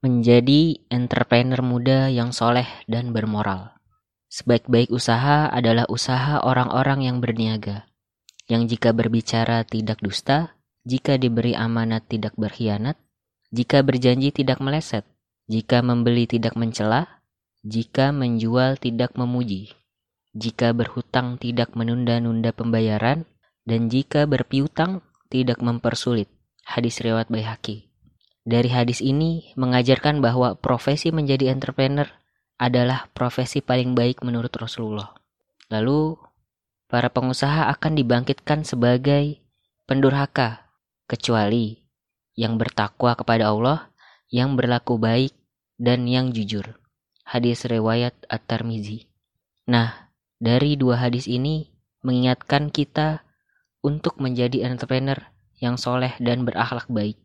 Menjadi entrepreneur muda yang soleh dan bermoral. Sebaik-baik usaha adalah usaha orang-orang yang berniaga, yang jika berbicara tidak dusta, jika diberi amanat tidak berkhianat, jika berjanji tidak meleset, jika membeli tidak mencela, jika menjual tidak memuji, jika berhutang tidak menunda-nunda pembayaran, dan jika berpiutang tidak mempersulit. Hadis riwayat Baihaqi. Dari hadis ini mengajarkan bahwa profesi menjadi entrepreneur adalah profesi paling baik menurut Rasulullah. Lalu, para pengusaha akan dibangkitkan sebagai pendurhaka, kecuali yang bertakwa kepada Allah, yang berlaku baik, dan yang jujur. Hadis riwayat At-Tirmizi. Nah, dari dua hadis ini mengingatkan kita untuk menjadi entrepreneur yang soleh dan berakhlak baik.